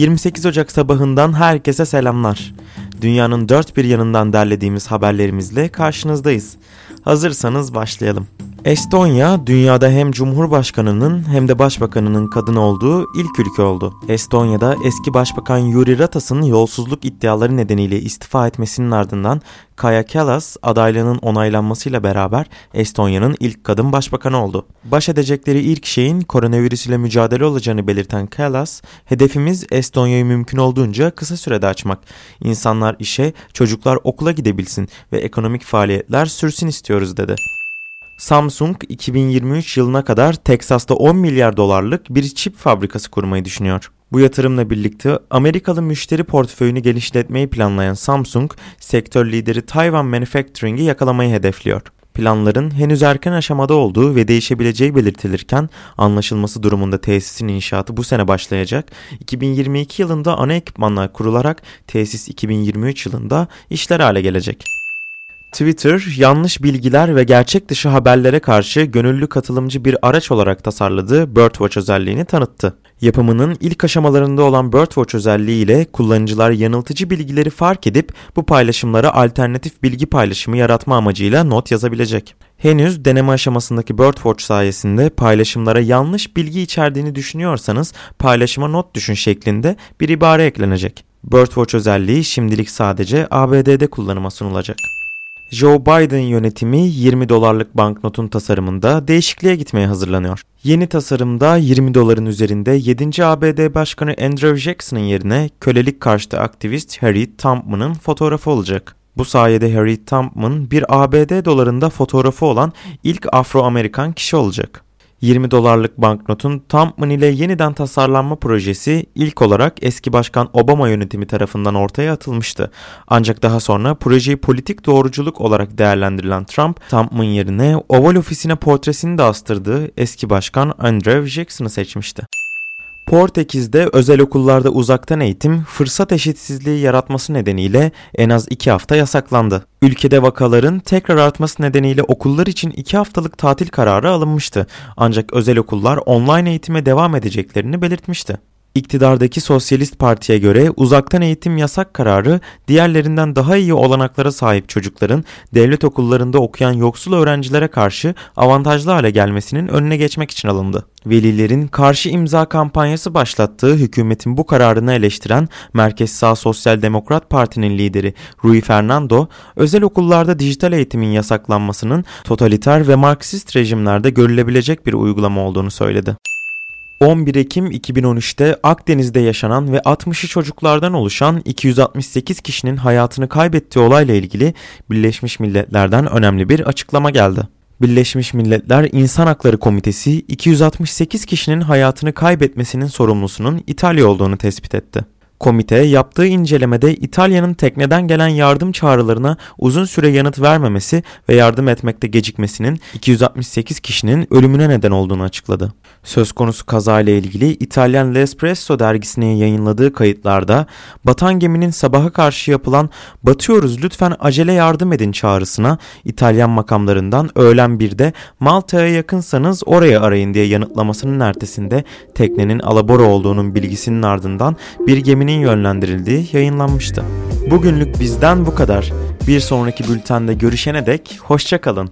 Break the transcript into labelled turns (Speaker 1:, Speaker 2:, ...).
Speaker 1: 28 Ocak sabahından herkese selamlar. Dünyanın dört bir yanından derlediğimiz haberlerimizle karşınızdayız. Hazırsanız başlayalım. Estonya dünyada hem Cumhurbaşkanının hem de Başbakanının kadın olduğu ilk ülke oldu. Estonya'da eski Başbakan Yuri Ratas'ın yolsuzluk iddiaları nedeniyle istifa etmesinin ardından Kaya Kallas adaylığının onaylanmasıyla beraber Estonya'nın ilk kadın başbakanı oldu. Baş edecekleri ilk şeyin koronavirüs ile mücadele olacağını belirten Kallas, hedefimiz Estonya'yı mümkün olduğunca kısa sürede açmak. İnsanlar işe, çocuklar okula gidebilsin ve ekonomik faaliyetler sürsün istiyoruz dedi. Samsung 2023 yılına kadar Teksas'ta 10 milyar dolarlık bir çip fabrikası kurmayı düşünüyor. Bu yatırımla birlikte Amerikalı müşteri portföyünü genişletmeyi planlayan Samsung, sektör lideri Taiwan Manufacturing'i yakalamayı hedefliyor. Planların henüz erken aşamada olduğu ve değişebileceği belirtilirken anlaşılması durumunda tesisin inşaatı bu sene başlayacak. 2022 yılında ana ekipmanlar kurularak tesis 2023 yılında işler hale gelecek. Twitter, yanlış bilgiler ve gerçek dışı haberlere karşı gönüllü katılımcı bir araç olarak tasarladığı Birdwatch özelliğini tanıttı. Yapımının ilk aşamalarında olan Birdwatch özelliği ile kullanıcılar yanıltıcı bilgileri fark edip bu paylaşımlara alternatif bilgi paylaşımı yaratma amacıyla not yazabilecek. Henüz deneme aşamasındaki Birdwatch sayesinde paylaşımlara yanlış bilgi içerdiğini düşünüyorsanız paylaşıma not düşün şeklinde bir ibare eklenecek. Birdwatch özelliği şimdilik sadece ABD'de kullanıma sunulacak. Joe Biden yönetimi 20 dolarlık banknotun tasarımında değişikliğe gitmeye hazırlanıyor. Yeni tasarımda 20 doların üzerinde 7. ABD Başkanı Andrew Jackson'ın yerine kölelik karşıtı aktivist Harry Trumpman'ın fotoğrafı olacak. Bu sayede Harry Trumpman bir ABD dolarında fotoğrafı olan ilk Afro-Amerikan kişi olacak. 20 dolarlık banknotun Tampman ile yeniden tasarlanma projesi ilk olarak eski başkan Obama yönetimi tarafından ortaya atılmıştı. Ancak daha sonra projeyi politik doğruculuk olarak değerlendirilen Trump, Tampman yerine Oval ofisine portresini de astırdığı eski başkan Andrew Jackson'ı seçmişti. Portekiz'de özel okullarda uzaktan eğitim fırsat eşitsizliği yaratması nedeniyle en az 2 hafta yasaklandı. Ülkede vakaların tekrar artması nedeniyle okullar için 2 haftalık tatil kararı alınmıştı. Ancak özel okullar online eğitime devam edeceklerini belirtmişti. İktidardaki Sosyalist Parti'ye göre uzaktan eğitim yasak kararı diğerlerinden daha iyi olanaklara sahip çocukların devlet okullarında okuyan yoksul öğrencilere karşı avantajlı hale gelmesinin önüne geçmek için alındı. Velilerin karşı imza kampanyası başlattığı hükümetin bu kararını eleştiren Merkez Sağ Sosyal Demokrat Parti'nin lideri Rui Fernando, özel okullarda dijital eğitimin yasaklanmasının totaliter ve Marksist rejimlerde görülebilecek bir uygulama olduğunu söyledi. 11 Ekim 2013'te Akdeniz'de yaşanan ve 60'ı çocuklardan oluşan 268 kişinin hayatını kaybettiği olayla ilgili Birleşmiş Milletler'den önemli bir açıklama geldi. Birleşmiş Milletler İnsan Hakları Komitesi 268 kişinin hayatını kaybetmesinin sorumlusunun İtalya olduğunu tespit etti. Komite yaptığı incelemede İtalya'nın tekneden gelen yardım çağrılarına uzun süre yanıt vermemesi ve yardım etmekte gecikmesinin 268 kişinin ölümüne neden olduğunu açıkladı. Söz konusu kazayla ilgili İtalyan L'Espresso dergisine yayınladığı kayıtlarda batan geminin sabaha karşı yapılan batıyoruz lütfen acele yardım edin çağrısına İtalyan makamlarından öğlen 1'de Malta'ya yakınsanız oraya arayın diye yanıtlamasının ertesinde teknenin alabora olduğunun bilgisinin ardından bir geminin yönlendirildiği yayınlanmıştı. Bugünlük bizden bu kadar. Bir sonraki bültende görüşene dek hoşçakalın.